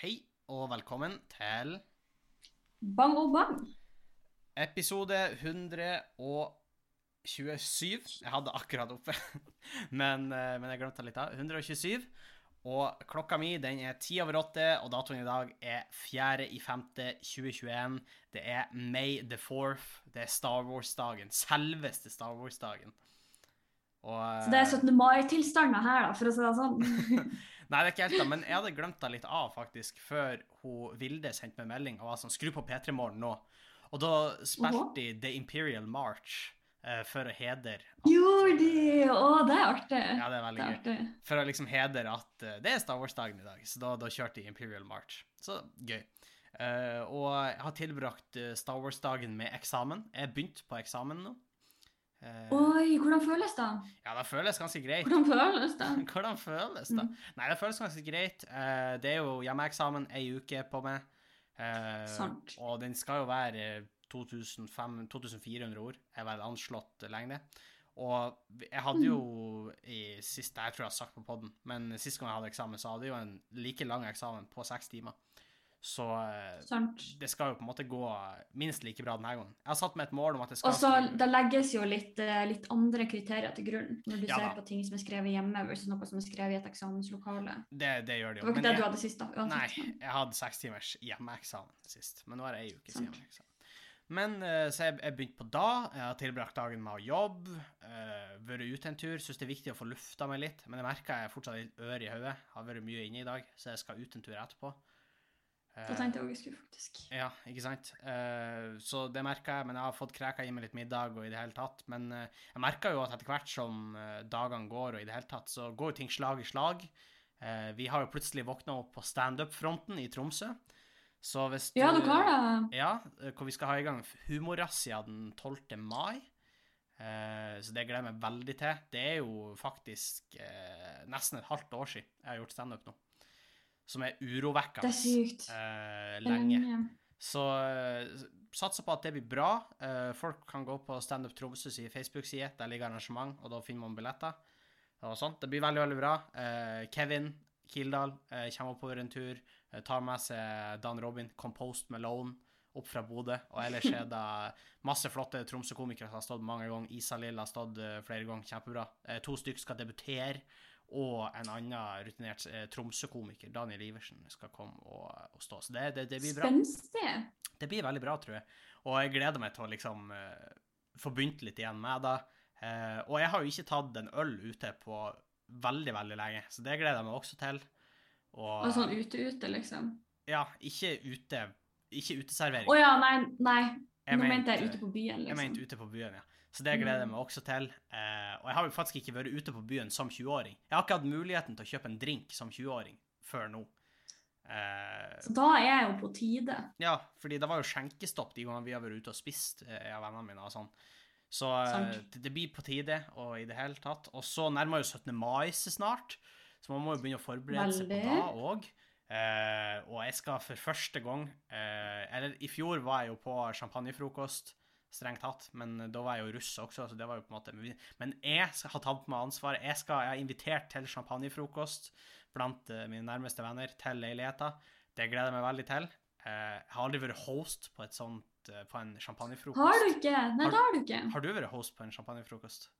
hei og velkommen til Bang og bang. episode 127. Jeg hadde akkurat oppe, men, eh, men jeg glemte litt av. 127. Og klokka mi den er ti over åtte, og datoen i dag er 4.5.2021. Det er May the 4th. Det er Star Wars-dagen. Selveste Star Wars-dagen. Og, Så det er 17. mai-tilstander her, da, for å si det sånn. Nei, det er ikke helt da, men jeg hadde glemt det litt av, faktisk, før hun Vilde sendte meg melding og var sånn Skru på P3 Morgen nå. Og da spilte de The Imperial March uh, for å hedre Gjorde de? Å, det er artig. Ja, det er veldig Det er gøy. For å liksom hedre at uh, det er Star Wars-dagen i dag. Så da, da kjørte de Imperial March. Så gøy. Uh, og jeg har tilbrakt eh, Star Wars-dagen med eksamen. Jeg begynte på eksamen nå. Eh, Oi, hvordan føles det? ja, det føles ganske greit. Hvordan føles det? Hvordan føles det? Mm. Nei, det føles ganske greit. Eh, det er jo hjemmeeksamen ei uke på meg. Eh, Sant. Og den skal jo være 2500 2400 ord, er vel anslått lengde. Og jeg hadde jo i siste Jeg tror jeg har sagt på podden, men sist gang jeg hadde eksamen, så hadde jeg jo en like lang eksamen på seks timer. Så eh, Sant. det skal jo på en måte gå minst like bra denne gangen. Jeg har satt meg et mål om at det skal Og så det legges jo litt, eh, litt andre kriterier til grunn når du Ja ser da. på ting som er skrevet hjemme versus noe som er skrevet i et eksamenslokale. Det, det gjør det Det var ikke det jeg- du hadde sist, da? Nei, jeg hadde seks timers hjemmeeksamen sist, men nå er det ei ukes hjemmeeksamen. Men eh, så jeg, jeg begynte på da. Jeg har tilbrakt dagen med å jobbe, uh, vært ute en tur. Syns det er viktig å få lufta meg litt, men jeg merker jeg fortsatt litt ør i hodet. Har vært mye inne i dag, så jeg skal ut en tur etterpå. Eh, Da tenkte jeg òg jeg skulle, faktisk. ja, ikke sant? Eh, så det merker jeg, men jeg har fått kreka i meg litt middag og i det hele tatt. Men eh, jeg merker jo at etter hvert som dagene går og i det hele tatt, så går jo ting slag i slag. Eh, vi har jo plutselig våkna opp på standup-fronten i Tromsø. Så hvis Ja, dere har det. Ja, eh, hvor vi skal ha i gang humorrazzia den 12. mai. Eh, så det gleder jeg meg veldig til. Det er jo faktisk eh, nesten et halvt år siden jeg har gjort standup nå. Som er urovekkende eh, er lenge. Så uh, satser på at det blir bra. Eh, folk kan gå på Standup Tromsø sin Facebook-side. Der ligger arrangement, og da finner man billetter. Og sånt. Det blir veldig, veldig bra. Eh, Kevin Kildahl eh, kommer oppover en tur. eh, tar med seg Dan Robin, Compost Malone, opp fra Bodø. Og ellers er det masse flotte Tromsø-komikere som har stått mange ganger. Isalill har stått eh, flere ganger. Kjempebra. Eh, to stykker skal debutere. Og en annen rutinert eh, Tromsø-komiker, Daniel Iversen, skal komme og, og stå. Så det, det, det blir bra. Spenstig. Det blir veldig bra, tror jeg. Og jeg gleder meg til å liksom eh, få begynt litt igjen med det. Eh, og jeg har jo ikke tatt en øl ute på veldig, veldig lenge, så det gleder jeg meg også til. Og, Og sånn ute-ute, liksom. Ja, ikke ute Ikke uteservering. Å ja, nei, nei. Nå mente- mente jeg ute på byen, liksom. Jeg liksom. mente ute på byen, ja. Så det gleder jeg Mm. meg også til. Eh, og jeg har jo faktisk ikke vært ute på byen som 20-åring. Jeg har ikke hatt muligheten til å kjøpe en drink som 20-åring før nå. Eh, Så da er jeg jo på tide. Ja, fordi det var jo skjenkestopp de gangene vi har vært ute og spist, eh, jeg og vennene mine og sånn. Så eh, det, blir på tide, og i det hele tatt. Og så nærmer jo 17. mai seg snart, så man må jo begynne å forberede seg på da òg. Eh, og jeg skal for første gang eh, Eller i fjor var jeg jo på champagnefrokost, strengt tatt, men da var jeg jo russ også, så det var jo på en måte Men jeg har tatt på meg ansvaret. Jeg, skal, jeg er invitert til champagnefrokost blant eh, mine nærmeste venner til leiligheta. Det gleder jeg meg veldig til. Eh, jeg har aldri vært host på, et sånt, eh, på en champagnefrokost. Har du ikke? Nei, Har- det har du ikke. Har du vært host på en champagnefrokost?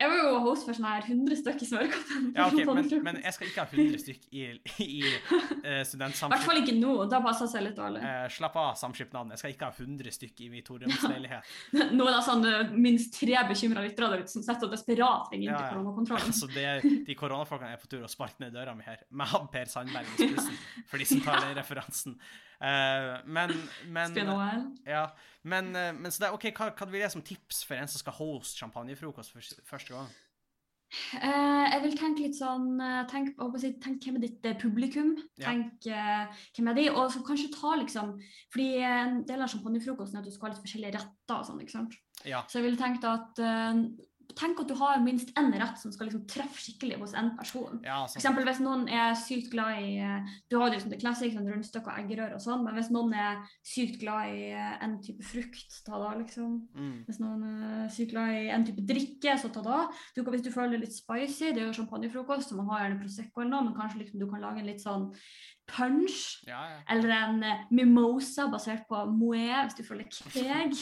Jeg var jo host for sånn her 100 stykk i Smørkaffen. Ja, okay, men, men jeg skal ikke ha 100 stykk i, i, uh, eh, I hvert fall ikke nå. Da det seg litt dårlig. Uh, slapp av, samskipnaden. Jeg skal ikke ha 100 stykk i min toromsleilighet. Nå er det sånn uh, minst tre bekymra lyttere der ute som sitter og desperat ringer inn Ja, til koronakontrollen. Altså, det, de koronafolkene er på tur å sparke ned døra mi her, med han Per Sandberg i spissen, for de som tar den referansen. Uh, men men, Spinn ja, men, eh, men så det, ok, hva, hva vil jeg som tips for en som skal hoste champagnefrokost for første gang? Uh, jeg vil tenke litt sånn eh, Tenk, si, tenk hvem er ditt publikum? Ja. Tenk uh, hvem er de? Og så kanskje ta liksom Fordi en del av champagnefrokosten er at du skal ha litt forskjellige retter og sånn, ikke sant? Ja, Så jeg ville tenkt at eh, Tenk at du har minst én rett som skal liksom treffe skikkelig hos en person. ja For sånn. eksempel hvis noen er sykt glad i eh, Du har liksom det klassiske sånn rundstykke og eggerøre og sånn, men hvis noen er sykt glad i eh, en type frukt, ta da liksom. Mm, Hvis noen er sykt glad i en type drikke, så ta da. Du hvis du føler det litt spicy, det er jo champagnefrokost, så man har gjerne Prosecco eller noe, men kanskje liksom du kan lage en litt sånn punch. Ja, ja. Eller en eh, mimosa basert på moe, hvis du føler kveg.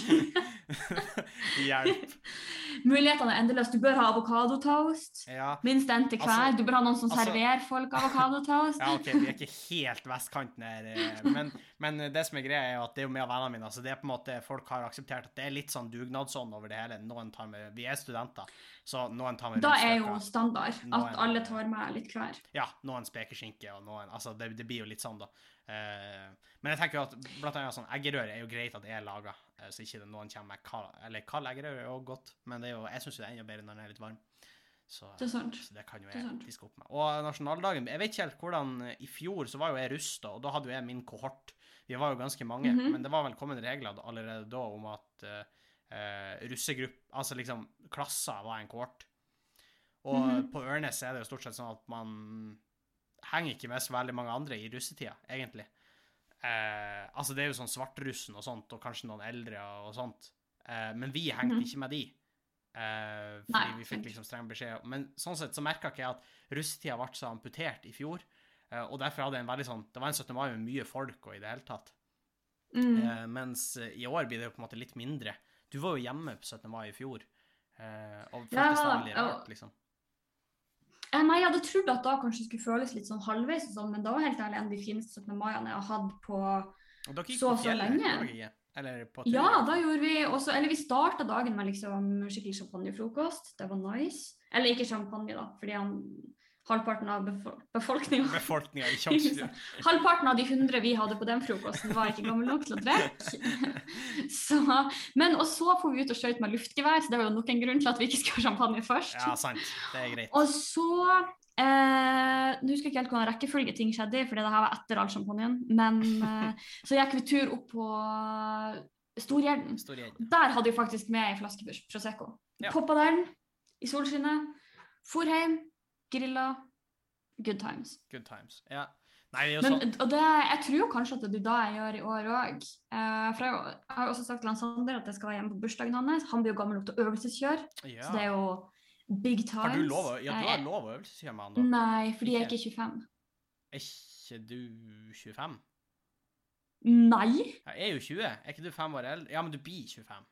Hjelp. Mulighetene er endeløse. Du bør ha avokadotoast. Ja. Minst en til hver. Altså- du bør ha noen som altså- serverer folk avokadotoast. ja, OK, vi er ikke helt vestkanten her, eh, men, men det som er greia, er at det er jo med av vennene mine. Altså det er på en måte Folk har akseptert at det er litt sånn dugnadsånd over det hele. Noen tar med Vi er studenter, så noen tar med Da er jo standard Noen- at alle tar med litt hver. Ja, noen spekeskinke og noen Altså, det, det blir jo litt sånn, da. Eh, men jeg tenker jo at blant annet sånn eggerøre er jo greit at det er laga, eh, så ikke det noen kommer med kald Eller kald eggerøre er jo godt, men det er jo, jeg syns det er enda bedre når den er litt varm. Så, Det sant. så det kan jo jeg diske opp med. Og nasjonaldagen Jeg vet ikke helt hvordan eh, I fjor så var jo jeg rusta, og da hadde jo jeg min kohort. Vi var jo ganske mange, Mhm. men det var vel kommet regler allerede da om at uh, russegrupp... Altså liksom klasser var en kohort. Og Mhm. på Ørnes er det jo stort sett sånn at man henger ikke med så veldig mange andre i russetida, egentlig. Eh, altså, det er jo sånn svartrussen og sånt, og kanskje noen eldre og sånt. Eh, men vi hengte Mhm. ikke med de. Eh, fordi Nei, vi fikk liksom streng beskjed. Men sånn sett så merka ikke jeg at russetida ble så amputert i fjor. Eh, og derfor hadde jeg en veldig sånn Det var en 17. mai med mye folk og i det hele tatt. Mm. Eh, mens eh, i år blir det jo på en måte litt mindre. Du var jo hjemme på 17. mai i fjor. Eh, og føltes Ja, veldig rart, liksom. Eh, Nei, jeg hadde trodd at da kanskje skulle føles litt sånn halvveis og sånn, men da var helt ærlig en av de fineste 17. maiene jeg har hatt på Så- og så lenge. på? Ja, da gjorde vi også Eller vi starta dagen med liksom skikkelig champagnefrokost. Det var nice. Eller ikke champagne, da, fordi han halvparten av befol befolkninga. Halvparten av de 100 vi hadde på den frokosten, var ikke gammel nok til å drikke. Så, men og så får vi ut og skjøt med luftgevær, så det var jo nok en grunn til at vi ikke skulle ha champagne først. Ja, sant. Det er greit. Og så eh, Nå husker jeg ikke helt hvordan rekkefølge ting skjedde i, for det her var etter all champagnen. Men eh, så gikk vi tur opp på Storgjerden. Stor. Der hadde vi faktisk med ei flaske Pros- Prosecco. Ja. Poppa den i solskinnet. For hjem, grilla. Good times. Good times. Ja. Nei, det Men, sånn og det, jeg tror kanskje at det er da jeg gjør i år òg. Eh, for jeg, jeg har jo også sagt til han Sander at jeg skal være hjemme på bursdagen hans. Han blir jo gammel nok til å øvelseskjøre, ja. så det er jo big times. Har du lov Ja, du har Eh, lov å øvelseskjøre med han, da. Nei, fordi jeg er Ikke? ikke 25. Er ikke du 25? Nei! Jeg er jo 20. Er ikke du fem år eldre? Ja, men du blir 25.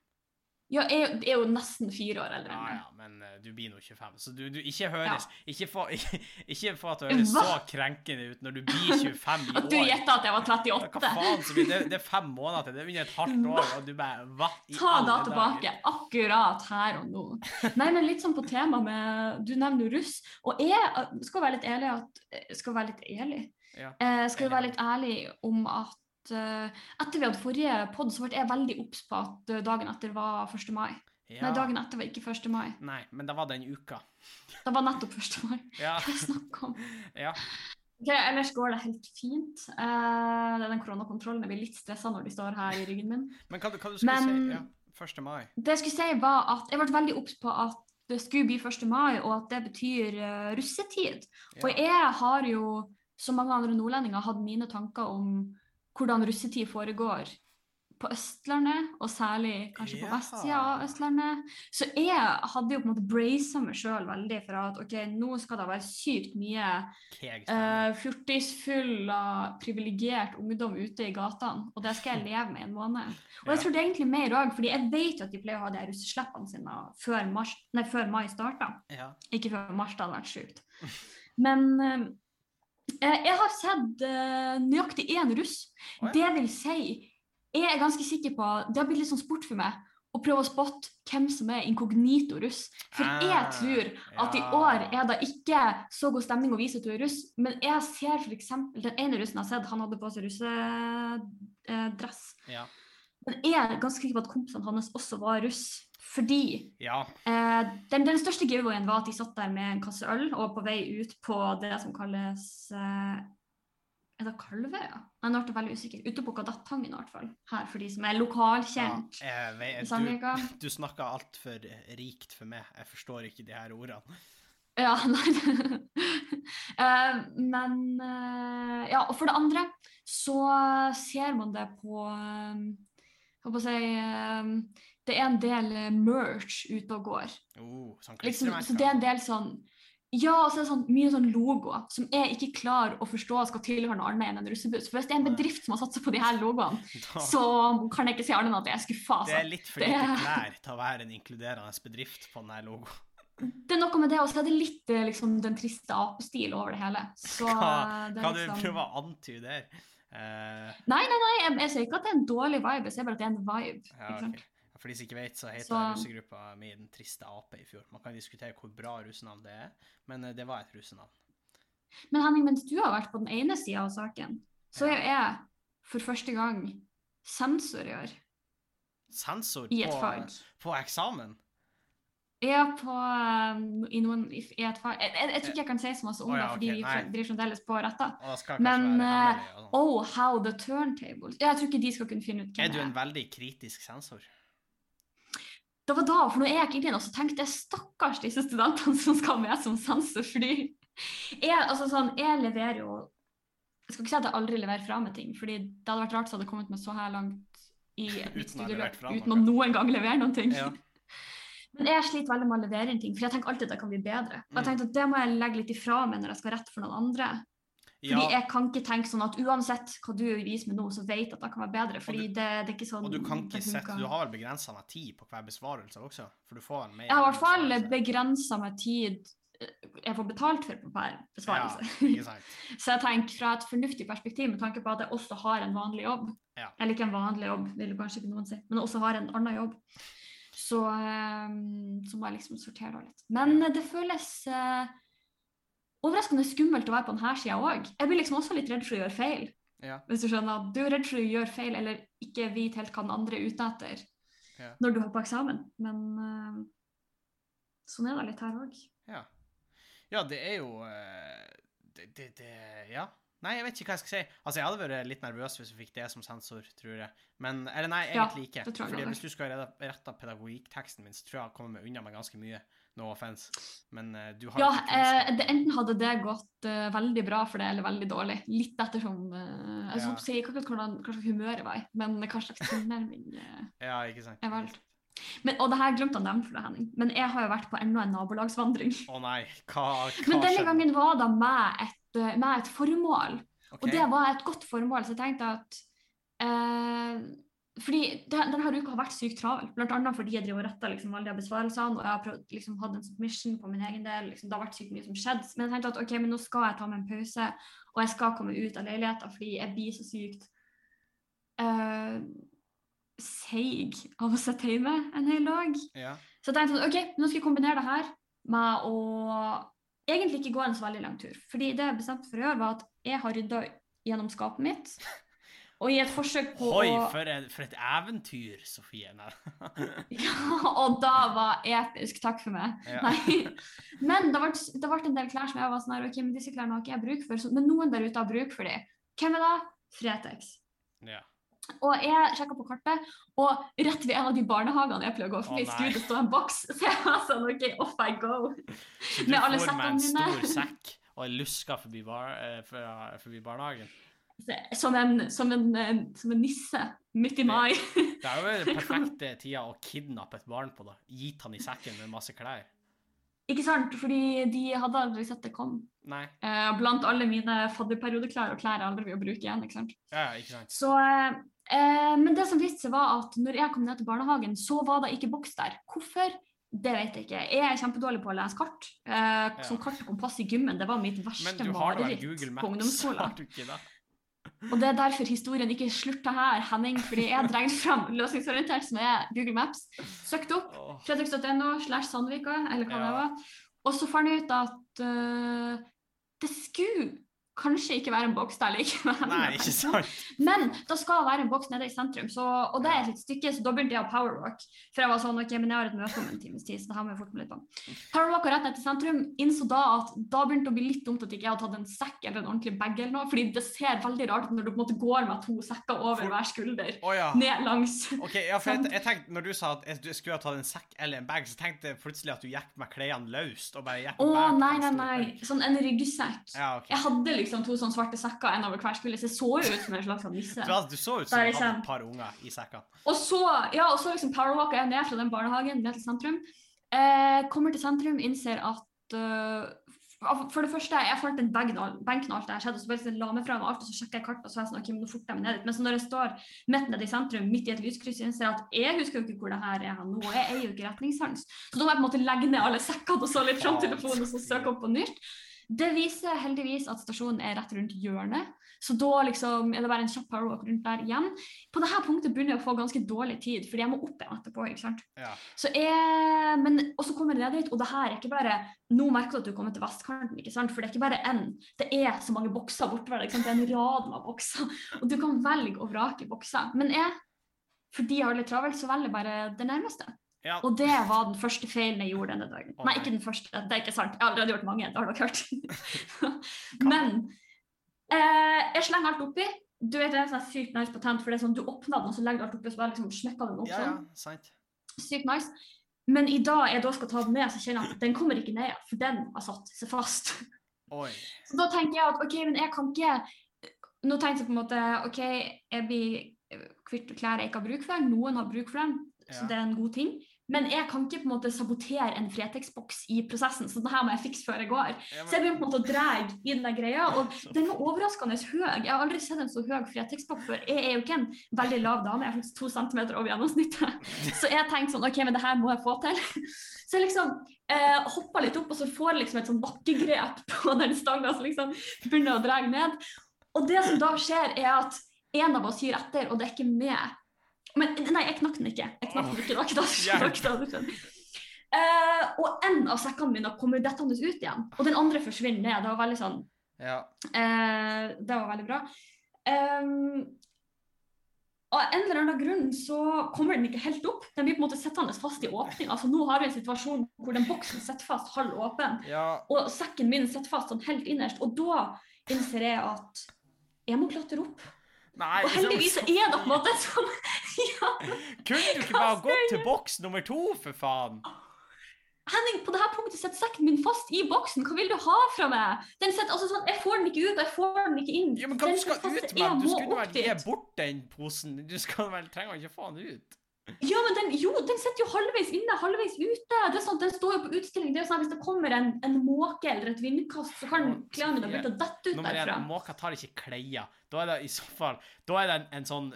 Ja, jeg er jo- er jo nesten fire år eldre Ja, ja, men eh, du blir nå 25. Så du, du ikke høres få, ikke, få at høres Hva? så krenkende ut når du blir 25 i år. At du gjetta at jeg var Ja, 38. Hva faen, så blir det, det er fem måneder til. Det er under et halvt år, og du bare Hva Ta da dager? tilbake, akkurat her og nå. Nei, men litt sånn på tema med Du nevner jo russ. Og jeg skal være litt ærlig at Skal være litt ærlig? Ja. Eh, skal jo være litt ærlig om at etter vi hadde forrige pod, så ble jeg veldig obs på at eh, dagen etter var 1. mai. Ja. Nei, dagen etter var ikke 1. mai. Nei, men det var den uka. Det var nettopp 1. mai. Ja. Hva snakker om? ja. Ok, ellers går det helt fint. Uh, den koronakontrollen. Jeg blir litt stressa når de står her i ryggen min. Men hva, hva du skulle Men- si? Ja, 1. mai. Det jeg skulle si var at jeg ble veldig obs på at det skulle bli 1. mai, og at det betyr uh, russetid. Og jeg har jo, som mange andre nordlendinger, hatt mine tanker om hvordan russetid foregår på Østlandet, og særlig kanskje på Ja. vestsida av Østlandet. Så jeg hadde jo på en måte bracet meg sjøl veldig for at ok, nå skal det være sykt mye uh, fjortisfull og privilegert ungdom ute i gatene, og det skal jeg leve med i en måned. Og jeg tror det er egentlig mer òg, fordi jeg vet jo at de pleier å ha de russeslippene sine før, mars, nei, før mai starta. ja. Ikke før mars, det hadde vært sjukt. Men eh, jeg har sett eh, nøyaktig én russ. Oh, ja. Det vil si, jeg er ganske sikker på Det har blitt litt sånn sport for meg å prøve å spotte hvem som er inkognito russ. For jeg Ah, tror at i år er det ikke så god stemning å vise at du er russ, men jeg ser f.eks. den ene russen jeg har sett, han hadde på seg russedress. Ja. Men jeg er ganske sikker på at kompisene hans også var russ. Fordi ja. Eh, den, den største giveawayen var at de satt der med en kasse øl og på vei ut på det som kalles eh, Er det Kalvøya? Nei, nå ble jeg veldig usikker. Ute på Kadettangen i hvert fall. Her for de som er lokalkjent Ja, vet- i Sandvika. Du, du snakker altfor rikt for meg. Jeg forstår ikke de her ordene. Ja, nei Eh, Men eh, Ja, og for det andre så ser man det på eh, Jeg holdt på si eh, Det er en del eh, merch ute og går. Oh, sånn Liksom, så det er en del sånn Ja, og så er det sånn, mye sånn logoer som jeg ikke klarer å forstå skal tilhøre noe annet enn en russebuss. For hvis det er en bedrift som har satsa på de her logoene, Da, så kan jeg ikke si annet enn at jeg er skuffa. det er Altså. litt for det- lite klær til å være en inkluderende bedrift på denne logoen. Det er noe med det, og så er det litt eh, liksom, den triste apestil over det hele. Så Hva, det hva du prøve prøver å antyde der? Uh... Nei, nei, nei, jeg, jeg sier ikke at det er en dårlig vibe, jeg sier bare at det er en vibe. ja, ikke sant? ok. For de som ikke vet, så heter Så- russegruppa mi Den triste ape i fjor. Man kan diskutere hvor bra russenavn det er, men eh, det var et russenavn. Men Henning, mens du har vært på den ene sida av saken, så er jeg for første gang sensor i år Sensor i et på, på eksamen? Er på um, i, noen, i i et fag jeg, jeg, jeg tror ikke jeg kan si så masse om oh, ja, det, fordi ok, vi nei. driver fremdeles på retta. Det Men, sånn. Oh, how the turntables Jeg tror ikke de skal kunne finne ut Er Er du en veldig kritisk sensor? Det var da, for nå er jeg ikke inne igjen, og så tenkte jeg stakkars disse studentene som skal med som sensor, fordi jeg, altså sånn, jeg leverer jo Jeg skal ikke si at jeg aldri leverer fra meg ting, fordi det hadde vært rart jeg hadde kommet meg så her langt i å studieløp uten å noen gang levere noen ting. Ja. Men jeg sliter veldig med å levere inn ting, for jeg tenker alltid at det kan bli bedre. Og jeg Mm. tenkte at det må jeg legge litt ifra meg når jeg skal rette for noen andre. Fordi Ja, jeg kan ikke tenke sånn at uansett hva du viser meg nå, så vet jeg at det kan være bedre. Fordi du- det, det er ikke sånn og du kan ikke sette. Du har vel begrensa med tid på hver besvarelse også? For du får mer Jeg har i hvert fall begrensa med tid eh, jeg får betalt for på hver besvarelse. Ja. Så jeg tenker fra et fornuftig perspektiv, med tanke på at jeg også har en vanlig jobb, Ja. eller ikke en vanlig jobb, vil kanskje ikke noen si, men også har en annen jobb, så, eh, så må jeg liksom sortere det litt. Men det føles eh, overraskende skummelt å være på denne sida òg. Jeg blir liksom også litt redd for å gjøre feil. Ja. Hvis du skjønner. at Du er redd for å gjøre feil eller ikke vite helt hva den andre er ute etter Ja. når du har på eksamen. Men uh, sånn er det litt her òg. Ja. ja, det er jo eh, det, det, det Ja. Nei, jeg vet ikke hva jeg skal si. Altså, Jeg hadde vært litt nervøs hvis vi fikk det som sensor, tror jeg. Men Eller nei, egentlig ikke. Fordi. Hvis du skal rette pedagogikkteksten min, så tror jeg jeg kommer meg unna med ganske mye. No offense. Men uh, du har Ja, eh, det, enten hadde det gått uh, veldig bra for det, eller veldig dårlig. Litt ettersom uh, Jeg Ja. si ikke akkurat hvordan, hva slags humør jeg var i, men hva slags tilnærming Ja, ikke sant. jeg valgte. Men, og det her glemte å nevne for deg, Henning, men jeg har jo vært på enda en nabolagsvandring. Å nei, hva, hva Men denne gangen var det med et, med et formål. okay. Og det var et godt formål, så jeg tenkte at eh, Fordi den, denne uka har vært sykt travel, bl.a. fordi jeg driver og retter liksom, alle de besvarelsene, og jeg har prøvd, liksom, hatt en submission på min egen del. Liksom, det har vært sykt mye som skjedde. Men jeg tenkte at ok, men nå skal jeg ta meg en pause, og jeg skal komme ut av leiligheten fordi jeg blir så sykt uh, seig av å sitte hjemme en hel dag. Ja. Så jeg tenkte at ok, nå skal jeg kombinere det her med å egentlig ikke gå en så veldig lang tur. Fordi det jeg bestemte for å gjøre, var at jeg har rydda gjennom skapet mitt. Og i et forsøk på Oi, å for, en, for et eventyr, Sofie. Ja, Og da var episk. Takk for meg. Ja. Nei. Men det ble, det ble en del klær som jeg var sånn her, ok, men disse klærne har ikke jeg bruk for. Så, men noen der ute har bruk for dem. Hvem er det? Fretex. Ja. Og jeg sjekka på kartet, og rett ved en av de barnehagene jeg pleier å gå forbi, oh, skulle det stå en boks. Så jeg var sånn, OK, off I go. Så du Med får med en stor sekk og lusker forbi, bar, eh, forbi barnehagen. Som en, som, en, eh, som en nisse midt i mai. Det er jo den perfekte tida å kidnappe et barn på. da. Gitt han i sekken med masse klær. Ikke sant? Fordi de hadde aldri sett det komme. Nei. Eh, blant alle mine fadderperiodeklær og klær jeg aldri vil bruke igjen. ikke sant? Ja, ikke sant. Så, eh, eh, men det som viste seg var at når jeg kom ned til barnehagen, så var det ikke boks der. Hvorfor? Det vet jeg ikke. Jeg er kjempedårlig på å lese kart. Eh, Som kart og kompass i gymmen, det var mitt verste mareritt Men du har da Google Maps? ungdomsskolen. Har du ikke det? Og det er derfor historien ikke slutter her, Henning, fordi jeg dregde fram løsningsorientert, som er Google Maps, søkte opp fredriks.no slash Sandvika, eller hva det var, og så fant jeg ut at uh, det skulle kanskje ikke være en boks der likevel. Nei, ikke sant. Men det skal være en boks nede i sentrum, så, og det er et stykke, så da begynte jeg å powerwalk. For jeg var sånn, ok, men jeg har et møte om en times tid, så det her må jeg forte meg litt på. Powerwalka rett ned til sentrum, innså da at da begynte det å bli litt dumt at ikke jeg hadde tatt en sekk eller en ordentlig bag eller noe, fordi det ser veldig rart ut når du på en måte går med to sekker over hver skulder, oh, ja. ned langs. Ok, ja, for jeg, jeg tenkte, når du sa at jeg- du skulle ha tatt en sekk eller en bag, så tenkte jeg plutselig at du gikk med klærne løst og bare gikk Å, og bærte nei, nei, nei, sånn en ryggsekk. Ja, okay. Jeg hadde liksom to sånne svarte sekker, en over hver skulder, så jeg så jo ut som en slags nisse. Du, du så ut som du hadde et par unger i sekkene. Og så, ja, og så liksom powerwalker jeg ned fra den barnehagen ned til sentrum. Eh, kommer til sentrum, innser at uh, For det første, jeg fant en benk når alt det her skjedde, og så bare liksom la meg fra meg alt, og så sjekka jeg kartet, og så er jeg sånn, ok, men nå forter jeg meg ned dit. Men så når jeg står midt nede i sentrum, midt i et lyskryss, innser jeg at jeg husker jo ikke hvor det her er nå, jeg er jo ikke retningssans. Så da må jeg på en måte legge ned alle sekkene og så litt fram telefonen og så søke opp på nytt. Det viser heldigvis at stasjonen er rett rundt hjørnet. Så da liksom, er det bare en kjapp powerwalk rundt der igjen. På dette punktet begynner jeg å få ganske dårlig tid, fordi jeg må opp igjen etterpå. ikke sant? Ja. Så jeg, men, og så kommer jeg ned dit, og det her er ikke bare Nå merker du at du kommer til vestkanten, ikke sant? for det er ikke bare én. Det er så mange bokser bortover. ikke sant? Det er en rad med bokser, og du kan velge og vrake bokser. Men jeg, fordi jeg har litt travelt, så velger jeg bare det nærmeste. Ja. Og det var den første feilen jeg gjorde denne dagen. Å, Nei, ikke den første, det er ikke sant. Jeg har allerede gjort mange, det har dere hørt. Men eh, jeg slenger alt oppi. Du vet det er sånn sykt nice patent, for det er sånn, du åpner den, og så legger du alt oppi, og så bare liksom smekker den opp ja, ja, sånn. sant. Sykt nice. Men i dag jeg da skal ta den ned, så kjenner jeg at den kommer ikke ned, for den har satt seg fast. Oi. Så da tenker jeg at ok, men jeg kan ikke Nå tenkte jeg på en måte ok, jeg blir kvitt klær jeg ikke har bruk for. Noen har bruk for dem, så Ja. det er en god ting. Men jeg kan ikke på en måte sabotere en Fretex-boks i prosessen, så det her må jeg fikse før jeg går. Ja, Så jeg begynner på en måte å dra i den greia, og den var overraskende høy. Jeg har aldri sett en så høy Fretex-boks før. Jeg er jo ikke en veldig lav dame, jeg er faktisk to centimeter over gjennomsnittet. Så jeg tenkte sånn, ok, men det her må jeg få til. Så jeg liksom eh, hoppa litt opp, og så får jeg liksom et sånn bakkegrep på den stanga, så liksom begynner å dra ned. Og det som da skjer, er at en av oss gir etter, og det er ikke med. Men nei, jeg knakk den ikke. Jeg knakk den ikke, det var ikke det. Eh, og en av sekkene mine kommer dettende ut igjen, og den andre forsvinner ned. Det var veldig sånn Ja. uh, det var veldig bra. Um, av en eller annen grunn så kommer den ikke helt opp. Den blir på en måte sittende fast i åpninga. Altså, nå har vi en situasjon hvor den boksen sitter fast halv åpen, ja. og sekken min sitter fast sånn helt innerst. Og da innser jeg at jeg må klatre opp. Nei, Og heldigvis så er det på en måte sånn ja, Kunne du ikke bare gått til boks nummer to, for faen? Henning, på dette punktet sitter sekken min fast i boksen. Hva vil du ha fra meg? Den sitter, altså sånn, Jeg får den ikke ut, og jeg får den ikke inn. Ja, men hva Den du skal ut med? Du skulle vel gi bort den posen? Du skal vel trenger ikke få den ut? Ja, men den, jo, den sitter jo halvveis inne, halvveis ute. Det er sånn, Den står jo på utstilling. Det er sånn, at Hvis det kommer en, en måke eller et vindkast, så kan klærne dine begynne å dette ut derfra. måker tar ikke klær. Da er det i så fall Da er det en, en sånn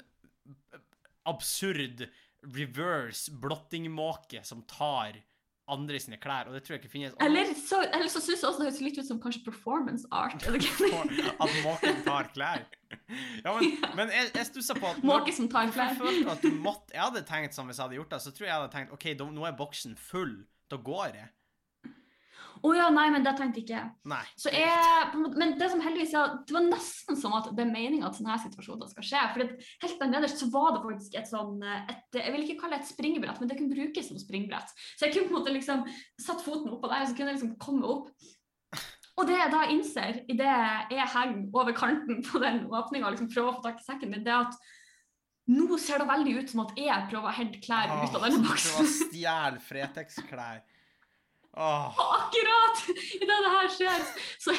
absurd reverse blottingmåke som tar andre sine klær, og det tror jeg ikke finnes. Eller så, eller så synes jeg også det høres litt ut som kanskje performance art. At måken tar klær. Ja, men, men jeg, jeg stussa på at Måke som tar klær. Jeg, måtte Jeg hadde tenkt sånn hvis jeg hadde gjort det, så tror jeg jeg hadde tenkt OK, nå er boksen full. Da går jeg. Å ja, nei, men det tenkte ikke. Nei. Så jeg, men det som heldigvis ja, det var nesten som at det er meninga at sånne her situasjoner skal skje. For det, helt der nederst så var det faktisk et sånn et, Jeg vil ikke kalle det et springbrett, men det kunne brukes som springbrett. Så jeg kunne på en måte liksom satt foten oppå der, og så kunne jeg liksom komme opp. Og det jeg da innser idet jeg henger over kanten på den åpninga og liksom prøver å få tak i sekken min, det er at nå ser det veldig ut som at jeg prøver å hente klær ut av denne Prøve å boksen. stjele Fretex-klær. Åh. Akkurat idet det her skjer, så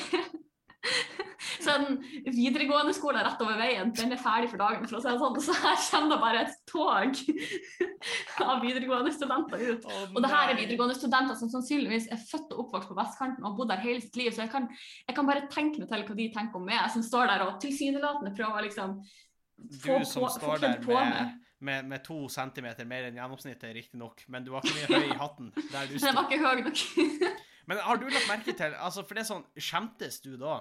så den videregående skolen rett over veien, den er ferdig for dagen, for å si det sånn. Så her kommer det bare et tog av videregående studenter ut. Oh, Og det her er videregående studenter som sannsynligvis er født og oppvokst på vestkanten og har bodd der hele sitt liv, så jeg kan, jeg kan bare tenke meg til hva de tenker om meg, som står der og tilsynelatende prøver å liksom få Du som på- står der med, meg. med, med to centimeter mer enn gjennomsnittet, riktignok, men du var ikke mye høy i hatten der du sto. Jeg var ikke høy nok. Men har du lagt merke til Altså, for det er sånn Skjemtes du da?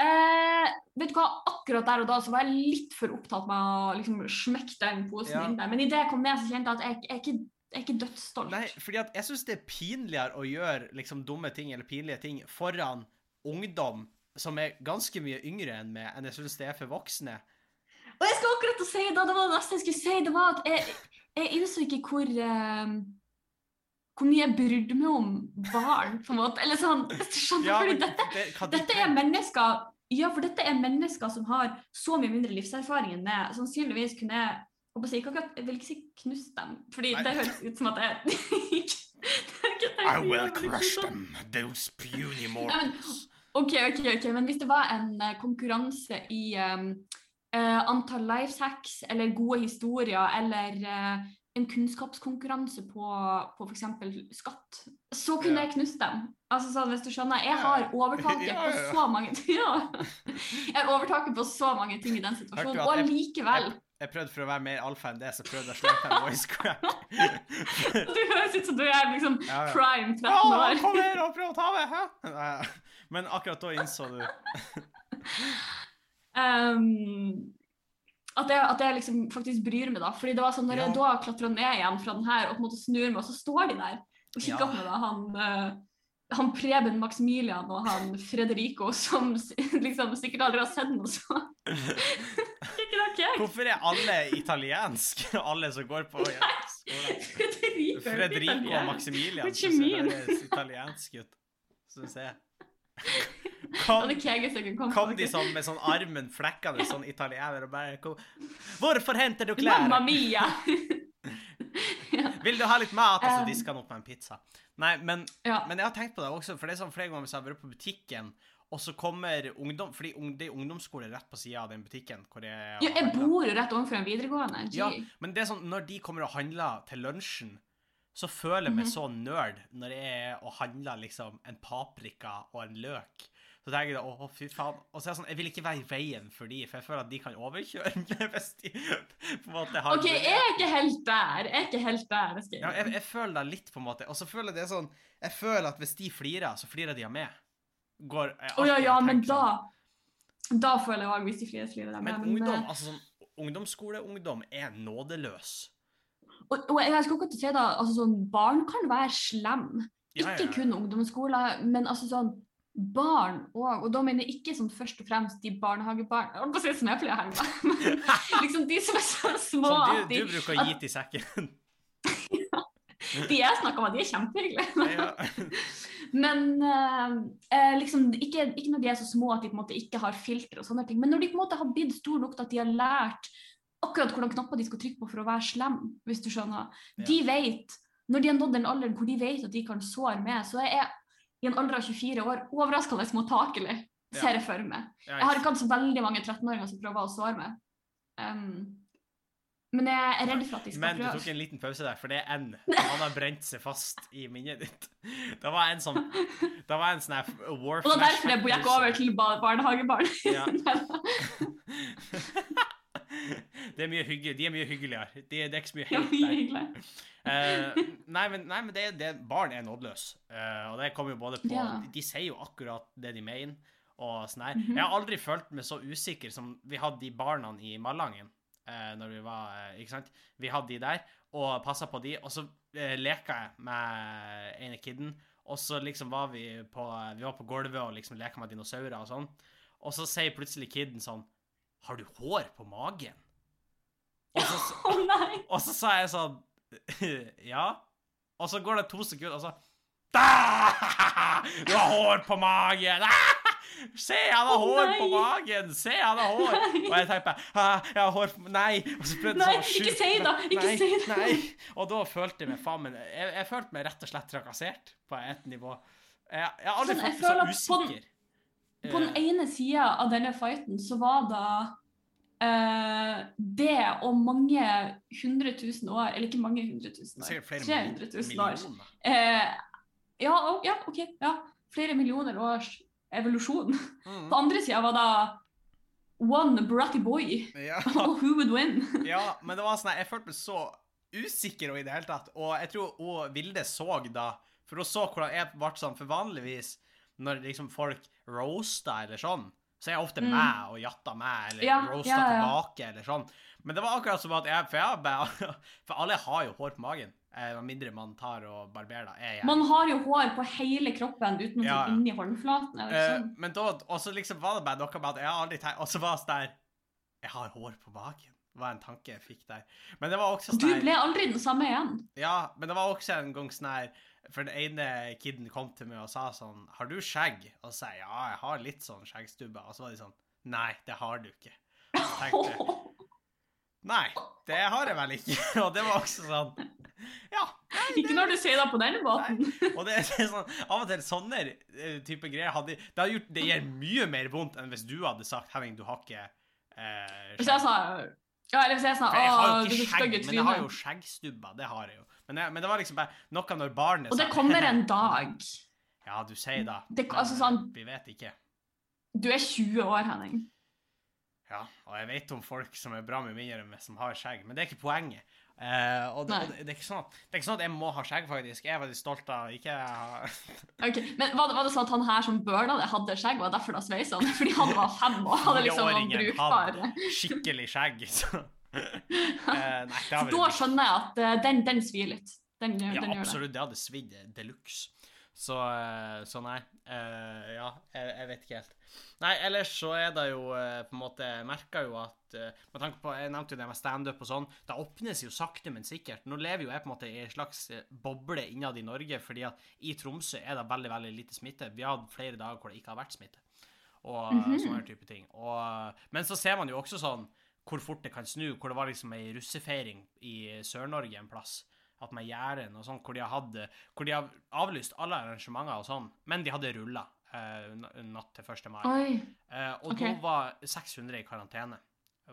Eh, vet du hva, akkurat der og da så var jeg litt for opptatt med å liksom smekke den posen Ja. inn der. Men idet jeg kom ned, så kjente jeg at jeg, jeg, er ikke, jeg er ikke dødsstolt. Nei, fordi at jeg syns det er pinligere å gjøre liksom dumme ting eller pinlige ting foran ungdom som er ganske mye yngre enn meg, enn jeg syns det er for voksne. Og jeg skal akkurat si da, det var det neste jeg skulle si, det var at jeg, jeg innså ikke hvor eh, hvor mye jeg brydde meg om barn, på en måte. Eller sånn, skjønner Ja, fordi dette, det, de dette er mennesker ja, for dette er mennesker som har så mye mindre livserfaring enn meg. Sannsynligvis kunne jeg jeg si, ikke akkurat, Jeg vil ikke si knust dem, fordi Nei. det høres ut som at jeg I will crush liksom. them, those puny mortals. Ok, ok, ok, men hvis det var en eh, konkurranse i um, Uh, antall life hacks eller gode historier eller eh, en kunnskapskonkurranse på, på f.eks. skatt, så kunne Ja. jeg knust dem. Altså sånn, hvis du skjønner, Jeg har overtaket Ja, på ja, på så mange ja. Jeg har overtaket på så mange ting i den situasjonen, og allikevel Jeg prøvde for å være mer alfa enn det, så prøvde jeg å slå på en voice crack. Du høres ut som du er liksom prime 13 Å, år. kom her og prøv å ta meg! Hæ? Men akkurat da innså du Ehm, at, jeg, at jeg liksom faktisk bryr meg, da. Fordi det var sånn, når Ja. jeg da klatra ned igjen fra den her og på en måte snur meg, og så står de der og kikker Ja. på meg, da, han, uh, han Preben Maximilian og han Frederico, som liksom sikkert aldri har sett noe sånt. Ikke? Hvorfor er alle italiensk? Alle som går på skolen? Frederico, er og. Maximilian som mean? høres italiensk ut. Syns jeg. Kom, kom de sånn med sånn armen flekkende, sånn italiener, og bare kom. Hvorfor henter du klær?' Mamma mia! mia! Vil du ha litt mat? Og så Um, disker han opp med en pizza. Nei, men, ja. men jeg har tenkt på det også, for det er sånn flere ganger hvis jeg har vært på butikken, og så kommer ungdom Fordi det er ungdomsskole rett på sida av den butikken. hvor jeg, ja, jeg bor jo rett overfor en videregående. Ja, men det er sånn, når de kommer og handler til lunsjen, så føler jeg meg Mhm. så nerd når jeg er og handler liksom en paprika og en løk. Så tenker jeg å, fy faen. Og så er jeg sånn, jeg vil ikke være i veien for de, for jeg føler at de kan overkjøre meg hvis de på en måte har OK, jeg er ikke helt der. Jeg er ikke helt der. Jeg ja, jeg, jeg føler det litt, på en måte. Og så føler jeg det sånn Jeg føler at hvis de flirer, så flirer de av meg. Å oh, ja, ja, men tenker da sånn. Da føler jeg òg, hvis de flirer, flirer de. Men Men, ungdom, eh, altså sånn Ungdomsskoleungdom er nådeløs. og, og jeg skal ikke si da, altså sånn, Barn kan være slem. Ja, ja, Ikke ja. kun ungdomsskoler, men altså sånn barn òg. Og da mener jeg ikke sånn først og fremst de barnehagebarn Jeg holdt på å si som jeg pleier å henge liksom de som er så små at du, de, du bruker å gi til sekken. de jeg snakker med, de er kjempehyggelige. Men eh, eh, liksom, ikke, ikke når de er så små at de på en måte ikke har filter og sånne ting, men når de på en måte har blitt store nok til at de har lært akkurat hvordan knapper de skal trykke på for å være slem, hvis du skjønner. Ja. De vet, når de har nådd den alderen hvor de vet at de kan såre med, så er jeg i en alder av 24 år overraskende mottakelig, Ja. ser jeg for meg. Jeg har ikke hatt så veldig mange 13-åringer som prøver å såre meg. Um, men jeg er redd for at de skal Men du prøve. tok en liten pause der, for det er en Han har brent seg fast i minnet ditt. Det var en sånn Det var en sånn war Og det er derfor jeg gikk over til barnehagebarn. Ja. Det er mye hygge, de er mye hyggeligere. De, det er ikke så mye helt der. Eh, nei, men, nei, men det, det, barn er nådeløse. Uh, og det kommer jo både på Ja. de, de sier jo akkurat det de mener. Og sånn her. Mhm. Jeg har aldri følt meg så usikker som vi hadde de barna i Malangen. Uh, når vi var Ikke sant? Vi hadde de der og passa på de. Og så uh, leka jeg med ene kiden. Og så liksom var vi på Vi var på gulvet og liksom leka med dinosaurer og sånn. Og så sier plutselig kiden sånn Har du hår på magen? Og så, oh, nei! og så sa jeg sånn Ja. Og så går det to sekunder, og så Da! Du har hår på magen! Se, han har oh, hår nei. på magen! Se, han har hår! Og jeg tenker ah, jeg har hår på Nei! Og så prøvde Nei, sånn ikke si det, ikke nei, si det. Nei. Og da følte jeg meg faen meg jeg, jeg følte meg rett og slett trakassert på et nivå. Jeg, jeg har aldri Sånn, følt meg så så på den- usikker. På den Eh, ene sida av denne fighten så var det det og mange hundre tusen år Eller ikke mange hundre tusen år. Flere 300 000 år. Eh, ja, ja, OK. Ja. Flere millioner års evolusjon. Mm. På andre sida var det one bratty boy. Ja. Og who would win? Ja, men det var sånn, jeg følte meg så usikker i det hele tatt. Og jeg tror hun Vilde så da, for hun så hvordan jeg ble sånn, for vanligvis når liksom folk roaster eller sånn, så er jeg ofte Mm. med og jatter med, eller Ja, roaster ja, ja. tilbake, eller sånn. Men det var akkurat som at jeg, for jeg bare, for alle har jo hår på magen, eh, med mindre man tar og barberer. Er jeg- Man har jo hår på hele kroppen utenom Ja, inni håndflaten. Er det Eh, sånn? men da, og så liksom var det bare noe med at jeg aldri tenkt, og så var det sånn der, jeg har hår på magen. Det var en tanke jeg fikk der. Men det var også sånn Du ble aldri den samme igjen. Ja, men det var også en gang sånn her For den ene kiden kom til meg og sa sånn Har du skjegg? Og så sa jeg ja, jeg har litt sånn skjeggstubbe. Og så var de sånn Nei, det har du ikke. Og så tenkte jeg Nei, det har jeg vel ikke. Og det var også sånn Ja. Ikke når du sier det på den måten. Og det er sånn Av og til sånne eh, type greier hadde Det, hadde gjort, det gjør mye mer vondt enn hvis du hadde sagt Henning, du har ikke eh, Hvis jeg sa Ja, eller hvis jeg har Å, du er ikke skjegg, men jeg har jo skjeggstubber. Det har jeg jo. Men, jeg, men det var liksom bare noe når barnet Og det kommer en dag. Ja, du sier da. Det- men, altså sånn- Vi vet ikke. Du er 20 år, Henning. Ja, og jeg vet om folk som er bra mye mindre enn meg, som har skjegg, men det er ikke poenget. Uh, og det, det, det, er sånn at, det er ikke sånn at jeg må ha skjegg, faktisk. Jeg er veldig stolt av ikke ha Ok, Men var det, var det sånn at han her som burna det, hadde skjegg, Var det derfor da sveisa han? Fordi han var fem og hadde liksom brukbare skikkelig skjegg. Så. Eh, nei, da skjønner jeg at eh, den, den svir litt. Den, Ja, den gjør det. absolutt. Det hadde svidd de luxe. Så, eh, så nei. Uh, ja, jeg, jeg vet ikke helt. Nei, ellers så er det jo uh, på en måte Jeg merker jo at uh, Med tanke på Jeg nevnte jo det med standup og sånn. Det åpnes jo sakte, men sikkert. Nå lever jo jeg på en måte i en slags boble innad i Norge, fordi at i Tromsø er det veldig, veldig lite smitte. Vi har hatt flere dager hvor det ikke har vært smitte. Og mm -hmm. sånne type ting. Og, men så ser man jo også sånn hvor fort det kan snu. Hvor det var liksom ei russefeiring i Sør-Norge en plass. At med Jæren og sånn, hvor de, hvor de har avlyst alle arrangementer og sånn, men de hadde rulla eh, natt til 1. mai. Eh, og okay. da var 600 i karantene.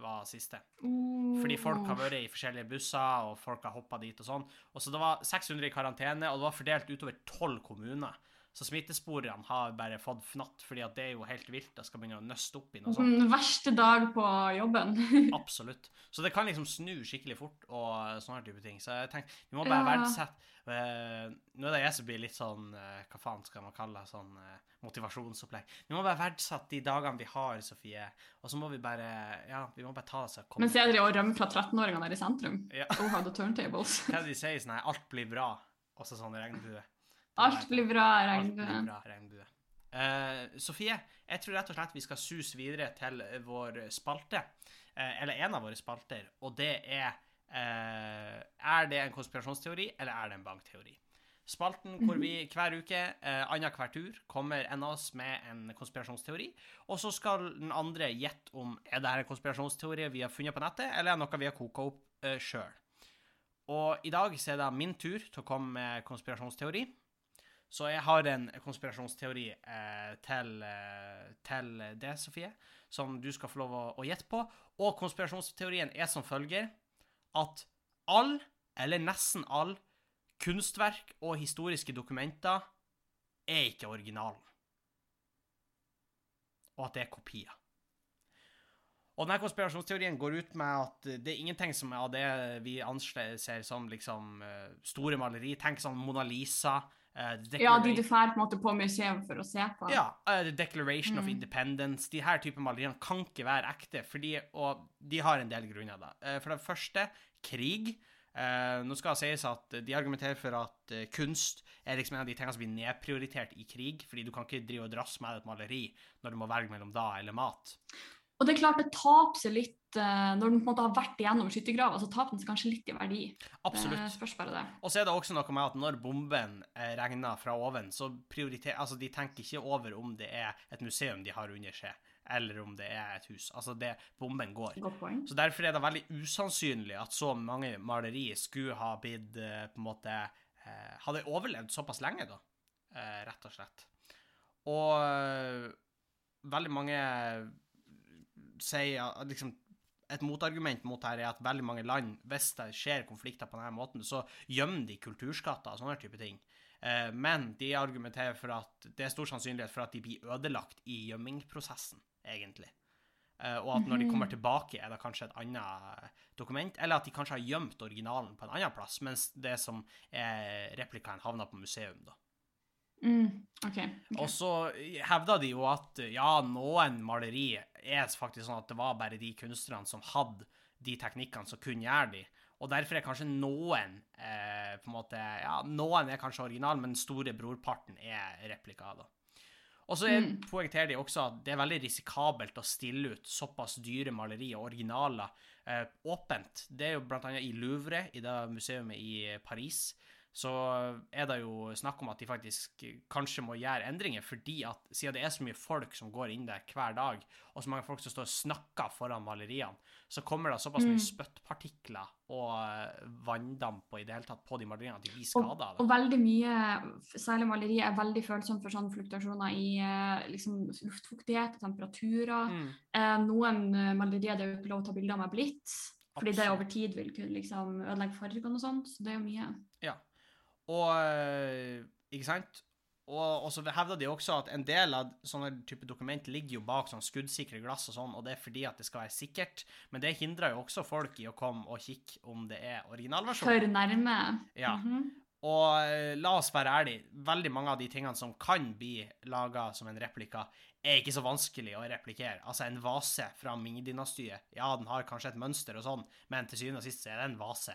var siste. Fordi folk har vært i forskjellige busser, og folk har hoppa dit og sånn. Og så det var 600 i karantene, og det var fordelt utover tolv kommuner. Så smittesporene har bare fått fnatt, fordi at det er jo helt vilt. Jeg skal begynne å nøste opp i noe sånt. Den verste dag på jobben. Absolutt. Så det kan liksom snu skikkelig fort og sånne type ting. Så jeg tenker, vi må bare Ja. verdsette eh, Nå er det jeg som blir litt sånn eh, Hva faen skal man kalle det? Sånn eh, motivasjonsopplegg. Vi må bare verdsette de dagene vi har, Sofie. Og så må vi bare Ja, vi må bare ta oss og komme Mens jeg driver og rømmer fra 13-åringene der i sentrum. Ja. Oh, how the turntables. Hva det de sier sånn her Alt blir bra. Og så sånn regnbue. du bra, Alt blir bra, regnbue. Uh, Sofie, jeg tror rett og slett vi skal suse videre til vår spalte. Uh, eller en av våre spalter, og det er uh, Er det en konspirasjonsteori, eller er det en bankteori? Spalten hvor vi hver uke, eh, annenhver tur, kommer en av oss med en konspirasjonsteori, og så skal den andre gjette om er det her en konspirasjonsteori vi har funnet på nettet, eller er det noe vi har koka opp uh, sjøl. Og i dag så er det min tur til å komme med konspirasjonsteori. Så jeg har en konspirasjonsteori eh, til, eh, til det, Sofie, som du skal få lov å, å gjette på. Og konspirasjonsteorien er som følger at all, eller nesten all, kunstverk og historiske dokumenter er ikke originalen. Og at det er kopier. Og denne konspirasjonsteorien går ut med at det er ingenting som er av det vi anser som liksom eh, store maleri. Tenk sånn Mona Lisa. Eh, Ja, de du drar på på museum for å se på. ja, uh, The Declaration of Mm. Independence. De her typer maleriene kan ikke være ekte, fordi, og de har en del grunner. da. Eh, for det første, krig. Eh, nå skal det sies at de argumenterer for at eh, kunst er liksom en av de tingene som blir nedprioritert i krig, fordi du kan ikke drive og drasse med et maleri når du må velge mellom da eller mat. Og det er klart det taper seg litt eh, når den på en måte har vært igjennom skyttergrava, så taper den seg kanskje litt i verdi. Absolutt. Det spørs bare det. Og så er det også noe med at når bomben eh, regner fra oven, så prioriterer Altså, de tenker ikke over om det er et museum de har under seg, eller om det er et hus. Altså, det, bomben går. Så derfor er det veldig usannsynlig at så mange maleri skulle ha blitt eh, på en måte eh, Hadde overlevd såpass lenge, da. Eh, rett og slett. Og eh, veldig mange sier liksom et motargument mot her er at veldig mange land, hvis det skjer konflikter på denne måten, så gjemmer de kulturskatter og sånne type ting. Eh, men de argumenterer for at det er stor sannsynlighet for at de blir ødelagt i gjemmingprosessen, egentlig. Eh, og at når de kommer tilbake, er det kanskje et annet dokument, eller at de kanskje har gjemt originalen på en annen plass, mens det som er replikaen havner på museum, da. Mm, okay, ok. Og så hevda de jo at ja, noen maleri er faktisk sånn at det var bare de kunstnerne som hadde de teknikkene som kunne gjøre de. Og derfor er kanskje noen eh, på en måte, ja, noen er kanskje original, men store brorparten er replika. da. Og så Mm. poengterer de også at det er veldig risikabelt å stille ut såpass dyre malerier og originaler eh, åpent. Det er jo annet i Louvre, i det museet i Paris, så er det jo snakk om at de faktisk kanskje må gjøre endringer, fordi at siden det er så mye folk som går inn der hver dag, og så mange folk som står og snakker foran maleriene, så kommer det såpass mye Mm. spyttpartikler og eh, vanndamp og i det hele tatt på de maleriene at de blir skada Og, og veldig mye, særlig maleriet, er veldig følsomt for sånne fluktuasjoner i eh, liksom, luftfuktighet og temperaturer. Mm. Eh, noen malerier det er jo ikke lov å ta bilder med blitt, Fordi det over tid vil kunne liksom ødelegge fargene og sånt. Så det er jo mye. Og eh, Ikke sant? Og, og så hevder de også at en del av sånne type dokument ligger jo bak sånn skuddsikre glass og sånn, og det er fordi at det skal være sikkert. Men det hindrer jo også folk i å komme og kikke om det er originalversjon. For nærme. Ja. Mhm. Og eh, la oss være ærlige, veldig mange av de tingene som kan bli laga som en replika, er ikke så vanskelig å replikere. Altså, en vase fra Ming-dynastiet, ja, den har kanskje et mønster og sånn, men til syvende og sist så er det en vase.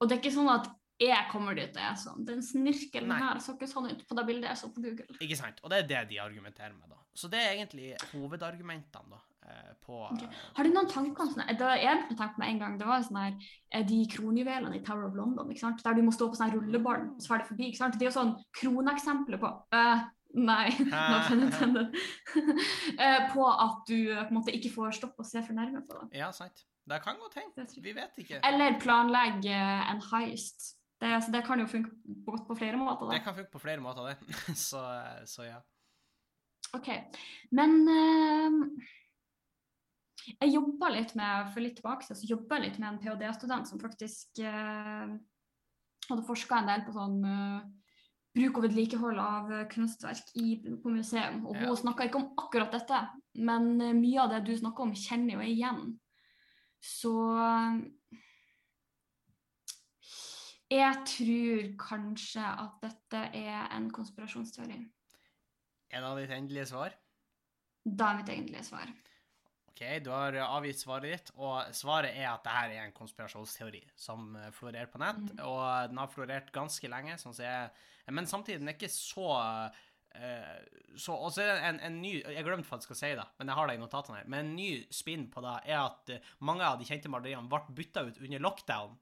Og det er ikke sånn at jeg kommer dit og er sånn. Den snirkelen Nei. her så ikke sånn ut på det bildet jeg så på Google. Ikke sant? Og det er det de argumenterer med, da. Så det er egentlig hovedargumentene, da, eh, på Ok. eh, Har du noen tanker om sånn det Jeg begynte å tenke med en gang, det var sånn her eh, de kronjuvelene i Tower of London, ikke sant? der du må stå på sånn rullebånd og så fer det forbi. ikke sant? Det er jo sånn kroneksempler på uh, Nei, no pun intended. det på at du på en måte ikke får stoppe å se for nærme på det. Ja, sant. Det kan godt hende. Jeg. Vi vet ikke. Eller planlegge en heist. Det, altså, det kan jo funke godt på flere måter. Det det kan funke på flere måter, det. Så, eh, så ja. Ok, Men uh, jeg jobba litt med for litt tilbake så jobba litt med en ph.d.-student som faktisk uh, hadde forska en del på sånn uh, bruk og vedlikehold av kunstverk i, på museum. Og Ja. hun snakka ikke om akkurat dette, men mye av det du snakker om, kjenner jo jeg igjen. Så jeg tror kanskje at dette er en konspirasjonsteori. Er av ditt endelige svar? Da er mitt egentlige svar. OK, du har avgitt svaret ditt, og svaret er at dette er en konspirasjonsteori som florerer på nett, Mm. og den har florert ganske lenge, sånn jeg Men samtidig, den er ikke så eh, så, og så er det en, en ny Jeg glemte faktisk å si det, men jeg har det i notatene her. Men en ny spinn på det er at mange av de kjente maleriene ble bytta ut under lockdown.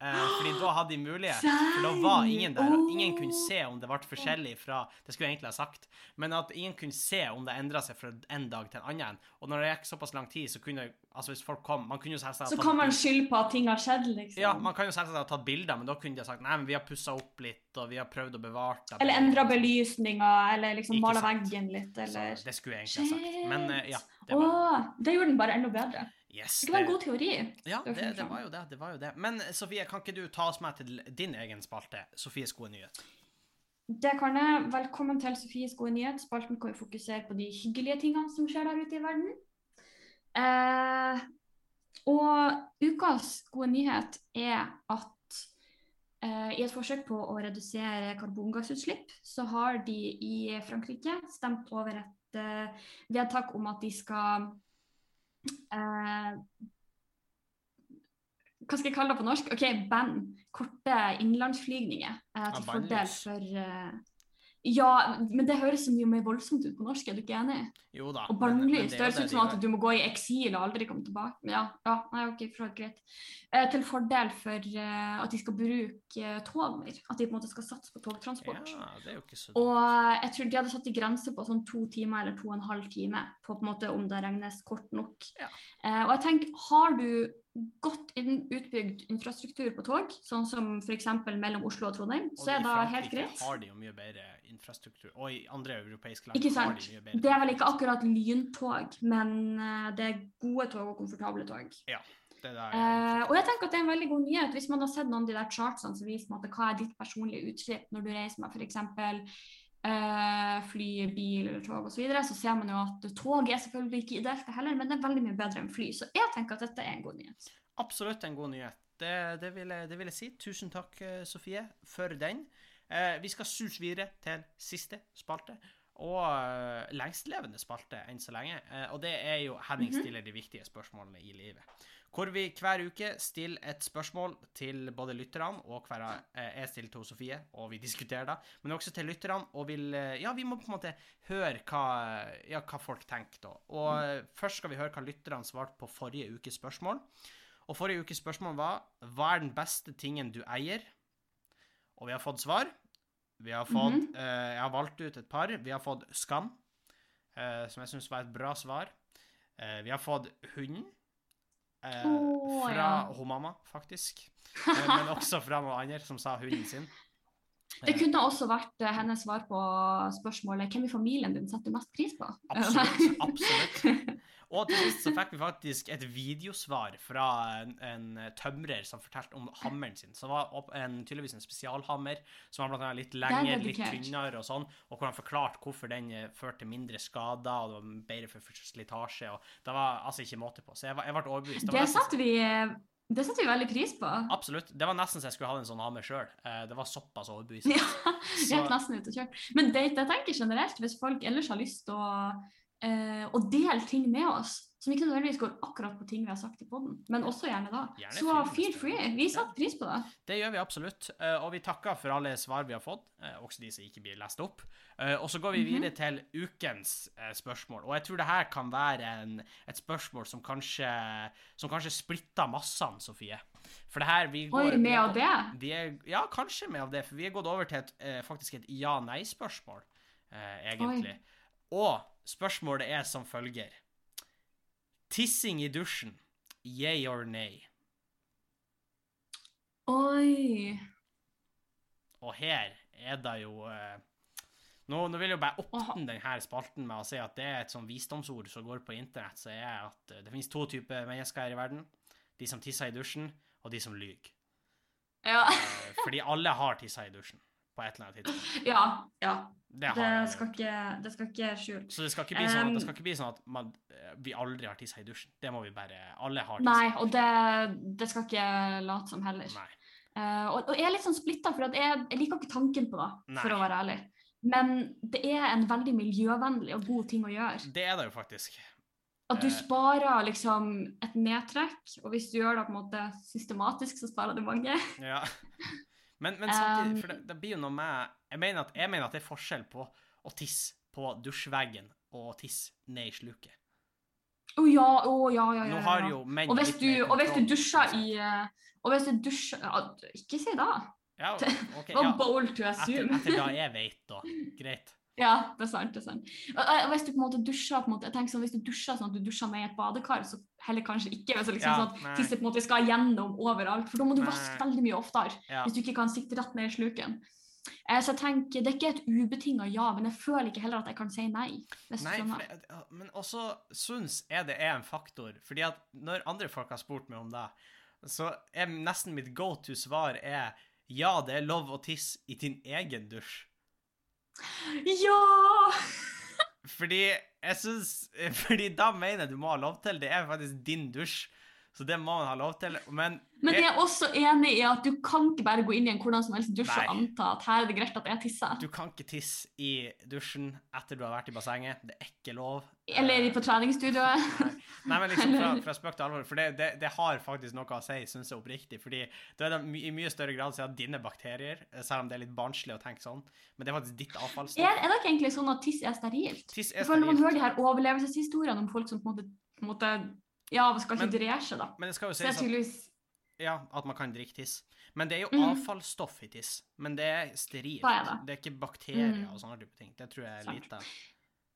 Eh, fordi da hadde de mulighet. For da var ingen der. og Ingen kunne se om det ble forskjellig fra Det skulle jeg egentlig ha sagt. Men at ingen kunne se om det endra seg fra en dag til en annen. Og når det gikk såpass lang tid, så kunne Altså, hvis folk kom Man kunne jo selvsagt Så kan man skylde på at ting har skjedd, liksom. Ja, man kan jo selvsagt ha tatt bilder, men da kunne de ha sagt Nei, men vi har pussa opp litt, og vi har prøvd å bevare det. Eller endra belysninga, eller liksom mala veggen litt, eller Så det skulle jeg egentlig ha sagt. Men eh, ja. Det var... Åh, det gjorde den bare enda bedre. Yes, Det var en god teori. Ja, Det var det, var jo det. det var jo det. Men Sofie, kan ikke du ta oss med til din egen spalte, Sofies gode nyhet? Det kan jeg. Velkommen til Sofies gode nyhet. Spalten kan jo fokusere på de hyggelige tingene som skjer der ute i verden. Eh, og ukas gode nyhet er at eh, i et forsøk på å redusere karbongassutslipp, så har de i Frankrike stemt over et eh, vedtak om at de skal hva skal jeg kalle det på norsk? Ok, Band. Korte innenlandsflygninger eh, til fordel for eh, Ja, men det høres så mye mer voldsomt ut på norsk, er du ikke enig? Jo da. Og men det høres ut som at du må gå i eksil og aldri komme tilbake. Men ja, ja nei, ok, for greit. Eh, til fordel for eh, at de skal bruke eh, tog mer. At de på en måte skal satse på togtransport. Ja, det er jo ikke så Og eh, jeg tror de hadde satt i grense på sånn to timer eller to og en halv time på på en måte om det regnes kort nok. Ja. Eh, og jeg tenker, har du godt utbygd infrastruktur på tog, sånn som f.eks. mellom Oslo og Trondheim, Og så er i det helt Frankrike greit. har de jo mye bedre infrastruktur. Og i andre europeiske land har de mye bedre Det er vel ikke akkurat lyntog, men eh, det er gode tog og komfortable tog. Ja, Det der, Eh, og jeg tenker at det er en veldig god nyhet. Hvis man har sett noen av de der chartsene som viser på en måte, hva er ditt personlige utslipp når du reiser med f.eks. Uh, fly, bil eller tog osv., så, videre, så ser man jo at tog er selvfølgelig ikke ideelt heller, men det er veldig mye bedre enn fly. Så jeg tenker at dette er en god nyhet. Absolutt en god nyhet. Det, det, vil, jeg, det vil jeg si. Tusen takk, eh, Sofie, for den. Eh, vi skal suse videre til siste spalte. Og uh, lengstlevende spalte enn så lenge. Eh, og det er jo Henning Mhm. stiller de viktige spørsmålene i livet. Hvor vi hver uke stiller et spørsmål til både lytterne og hver eh, Jeg stiller til Sofie, og vi diskuterer det. Men også til lytterne. Og vil eh, Ja, vi må på en måte høre hva, ja, hva folk tenker, da. Og mm. først skal vi høre hva lytterne svarte på forrige ukes spørsmål. Og forrige ukes spørsmål var Hva er den beste tingen du eier? Og vi har fått svar. Vi har fått mm -hmm. uh, Jeg har valgt ut et par. Vi har fått Skam, uh, som jeg syns var et bra svar. Uh, vi har fått Hunden. Eh, fra ja. hun mamma, faktisk. Eh, men også fra noen andre som sa hunden sin. Det kunne også vært eh, hennes svar på spørsmålet hvem i familien din setter mest pris på. Absolutt. absolutt. Og til sist så fikk vi faktisk et videosvar fra en, en tømrer som fortalte om hammeren sin. Så det var en, tydeligvis en spesialhammer som var blant annet litt lengre, litt tynnere og sånn, og hvor han forklarte hvorfor den eh, førte til mindre skader, og det var bedre for slitasje, og det var altså ikke måte på. Så jeg, jeg ble overbevist. Det, Det nesten- setter vi, det setter vi veldig pris på. Absolutt. Det var nesten så jeg skulle hatt en sånn hammer sjøl. Det var såpass overbevisende. Ja, jeg gikk nesten ute og kjørte. Men det, jeg tenker generelt, hvis folk ellers har lyst til å, eh, og dele ting med oss, som ikke nødvendigvis går akkurat på ting vi har sagt i poden, men også gjerne da, Gjerne så feel free. Vi setter pris på det. Det gjør vi absolutt, eh, og vi takker for alle svar vi har fått, eh, også de som ikke blir lest opp. Eh, Og så går vi Mhm. videre til ukens spørsmål, og jeg tror det her kan være en, et spørsmål som kanskje, som kanskje splitter massene, Sofie. For det her, vi går... Oi, med av det? Vi er, ja, kanskje med av det, for vi er gått over til et, faktisk et ja-nei-spørsmål, egentlig. egentlig. Og spørsmålet er som følger. Tissing i dusjen, yay or nay? Oi. Og her er det jo eh, nå, nå vil jeg jo bare åpne denne spalten med å si at det er et sånn visdomsord som går på internett, så er at eh, det finnes to typer mennesker her i verden. De som tisser i dusjen, og de som lyver. Ja. Eh, fordi alle har tissa i dusjen på et eller annet tidspunkt. ja. ja. Det Det skal ikke, det skal ikke skjules. Så det skal ikke bli sånn Um, ikke bli sånn at man, eh, vi aldri har tissa i dusjen. Det må vi bare Alle har tissa. Nei, og det, det skal ikke late som heller. Eh, og, og jeg er litt sånn splitta, for jeg, jeg liker ikke tanken på det, Nei. for å være ærlig. Men det er en veldig miljøvennlig og god ting å gjøre. Det er det jo faktisk. At du Eh. sparer liksom et nedtrekk, og hvis du gjør det på en måte systematisk, så sparer du mange. Ja. Men, men samtidig, for det, det blir jo noe med jeg mener, at, jeg mener at det er forskjell på å tisse på dusjveggen og å tisse ned i sluket. Å ja, å ja, ja, ja. Nå har jo menn Og hvis du, mer og hvis du dusjer i eh, Og hvis du dusjer Ikke si det. Ja, okay, ja. bold to Etter, assume. etter da jeg vet, da. Greit. Ja, det er sant. det er sant. Og, hvis du på en måte dusjer på en måte, jeg tenker sånn, hvis du dusjer sånn at du dusjer med et badekar, så heller kanskje ikke. Hvis det liksom Ja, sånn at tisset på en måte skal gjennom overalt. For da må du Nei. vaske veldig mye oftere Ja. hvis du ikke kan sitte rett ned i sluken. Eh, så jeg tenker, Det er ikke et ubetinga ja, men jeg føler ikke heller at jeg kan si nei. Nei, det, men også syns jeg det er en faktor. Fordi at når andre folk har spurt meg om det, så er nesten mitt go to-svar er ja, det er lov å tisse i din egen dusj. Ja! Fordi jeg syns Fordi da mener jeg du må ha lov til. Det er faktisk din dusj, så det må man ha lov til. Men, Men jeg jeg, er også enig i at du kan ikke bare gå inn i en hvordan som helst dusj og anta at her er det greit at jeg tisser. du kan ikke tisse i dusjen etter du har vært i bassenget. Det er ikke lov. Eller Eh, på treningsstudioet. Nei. Men liksom fra, fra spøk til alvor, for det, det, det har faktisk noe å si, syns jeg oppriktig. fordi det er det my, i mye større grad så er det dine bakterier, eh, selv om det er litt barnslig å tenke sånn. Men det er faktisk ditt Er, avfallsstoff. er det ikke egentlig sånn at tiss er sterilt? Tiss er sterilt. Når man hører de her overlevelseshistoriene om folk som på en måte, på en måte ja, skal ikke dreie seg, da. Men det skal jo er sies at, ja, at man kan drikke tiss. Men det er jo mm. avfallsstoff i tiss. Men det er sterilt. Da er det. Det er ikke bakterier mm. og sånne type ting. Det tror jeg er lite.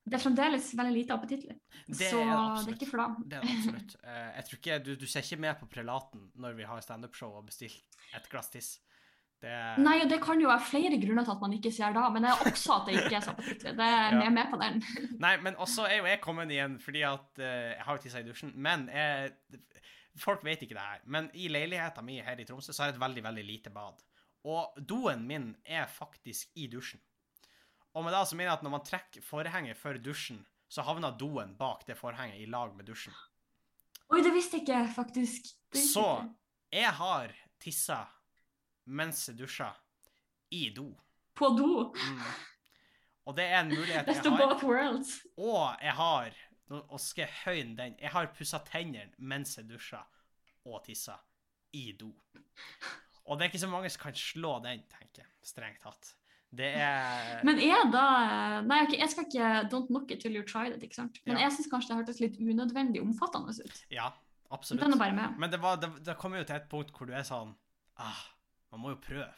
Det er fremdeles veldig lite appetittlig. Det Så absolutt, det er ikke for deg. Det er absolutt. Eh, jeg tror ikke, du, du ser ikke med på prelaten når vi har standup-show og bestiller et glass tiss. Det Nei, og det kan jo være flere grunner til at man ikke ser da, men det er også at det ikke er så appetittlig. Det er Ja. med på den. Nei, men også er jo jeg kommet igjen fordi at eh, jeg har jo tissa i dusjen. Men jeg, folk vet ikke det her. Men i leiligheten min her i Tromsø så har jeg et veldig, veldig lite bad. Og doen min er faktisk i dusjen. Og med det så mener jeg at når man trekker forhenget for dusjen, så havner doen bak det forhenget i lag med dusjen. Oi, det visste jeg ikke, faktisk. Så jeg har tissa mens jeg dusja, i do. På do. Mm. Og det er en mulighet jeg har. both worlds. Og jeg har Nå skal jeg høyne den. Jeg har pussa tennene mens jeg dusja og tissa i do. Og det er ikke så mange som kan slå den, tenker jeg. Strengt tatt. Det er Men er da Nei, jeg skal ikke Don't knock it till you try it, ikke sant? Men Ja. jeg syns kanskje det hørtes litt unødvendig omfattende ut. Ja, Den er bare med. Men det, var, det, det kommer jo til et punkt hvor du er sånn ah, Man må jo prøve.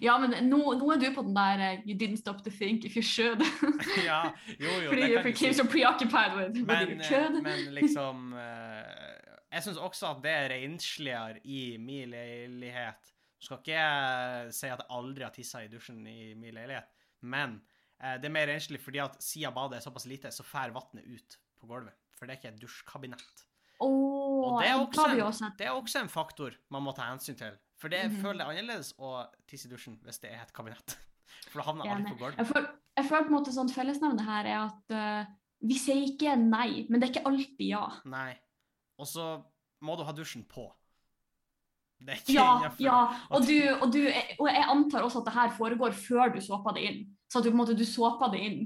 Ja, men nå, nå er du på den der eh, You didn't stop to think if you should. ja, jo, jo, Fordi det kan so preoccupied with Men, you eh, could. men liksom eh, Jeg syns også at det er rensligere i min leilighet. Skal ikke jeg si at jeg aldri har tissa i dusjen i min leilighet, men eh, det er mer renslig fordi at siden badet er såpass lite, så fær vannet ut på gulvet. for det er ikke et dusjkabinett. Oh, Og det er en- Det er også en faktor man må ta hensyn til. For det Mhm. føler jeg annerledes å tisse i dusjen hvis det er et kabinett. For da havner alt Enig. på gulvet. Jeg føler, jeg føler på en måte sånn fellesnevnet her er at uh, vi sier ikke nei, men det er ikke alltid ja. Nei. Og så må du ha dusjen på. Ja, ja. Og, du, og, du, og jeg antar også at det her foregår før du såper det inn. Så at du på en måte du såper det inn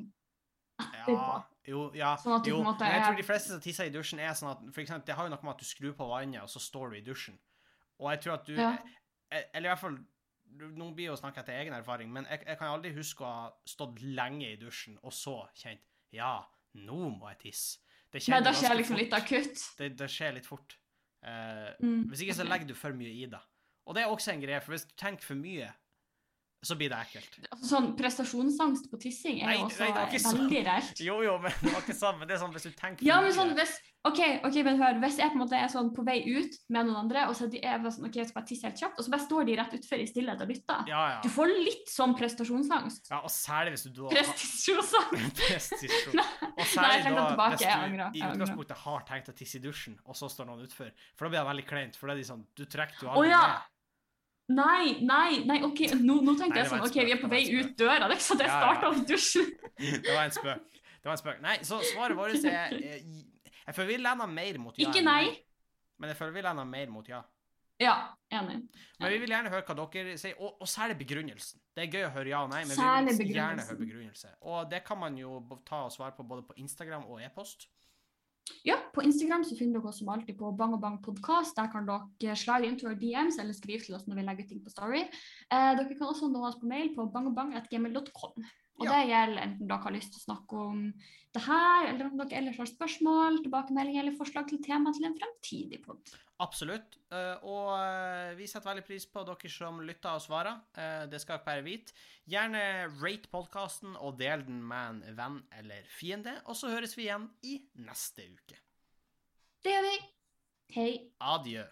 etterpå. Ja, jo, ja, Sånn jo. på måte jeg tror de fleste som tisser i dusjen, er sånn at for eksempel, Det har jo noe med at du skrur på vannet, og så står du i dusjen. Og jeg tror at du Ja. Eller i hvert fall Nå blir jo snakk etter egen erfaring, men jeg, jeg kan aldri huske å ha stått lenge i dusjen, og så kjent Ja, nå må jeg tisse. Det Nei, det skjer liksom fort. litt akutt. Det, det skjer litt fort. Eh, Mm. hvis ikke så legger du for mye i det. Og det er også en greie, for hvis du tenker for mye, så blir det ekkelt. Altså, sånn prestasjonsangst på tissing er Nei, jo også nei, veldig rart. Jo, jo, men det var ikke sånn. Men det er sånn hvis du tenker Ja, men sånn, hvis, ok, ok, men hør, hvis jeg på en måte er sånn på vei ut med noen andre, og så de er sånn, ok, jeg skal bare tisse helt kjapt, og så bare står de rett utfor i stillhet og lytter. Ja, ja. Du får litt sånn prestasjonsangst. ja. Og særlig hvis du da Prestasjonsangst! Prestisjon. Og Nei, jeg særlig da tilbake, hvis du angrer, i angrer. utgangspunktet har tenkt å tisse i dusjen, og så står noen utfor. For da blir det veldig kleint, for da er de sånn Du trekker jo ja! ned. Nei, nei, nei, ok, nå, nå tenkte Nei, jeg sånn, ok, vi er på vei ut døra, det ikke sånn jeg Ja, ja. dusjen. Det var en spøk. Det var en spøk. Nei, så svaret vårt er Jeg, Jeg føler vi lener mer mot ja. Ikke nei. Men jeg føler vi lener mer mot ja. Ja, enig. Men vi vil gjerne høre hva dere sier, og, og særlig begrunnelsen. Det er gøy å høre ja og nei, men vi vil gjerne høre begrunnelse. Og det kan man jo ta og svare på både på Instagram og e-post. Ja, på Instagram så finner dere oss som alltid på Bang og Bang podkast. Der kan dere slide into our DMs eller skrive til oss når vi legger ting på Story. Eh, dere kan også nå oss på mail på bangogbang.gmail.com. Og Ja. det gjelder enten dere har lyst til å snakke om det her, eller om dere ellers har spørsmål, tilbakemelding eller forslag til tema til en fremtidig pod. Absolutt. Eh, og eh, vi setter veldig pris på dere som lytter og svarer. Eh, det skal dere bare vite. Gjerne rate podkasten og del den med en venn eller fiende. Og så høres vi igjen i neste uke. Det gjør vi. Hei. Adjø.